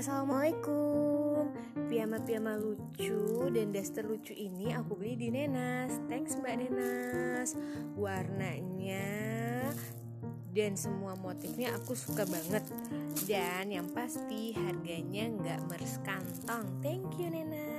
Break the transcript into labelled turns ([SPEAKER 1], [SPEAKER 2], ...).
[SPEAKER 1] Assalamualaikum. Piyama-piyama lucu dan daster lucu ini aku beli di Nenas. Thanks Mbak Nenas. Warnanya dan semua motifnya aku suka banget. Dan yang pasti harganya nggak meres kantong Thank you Nenas.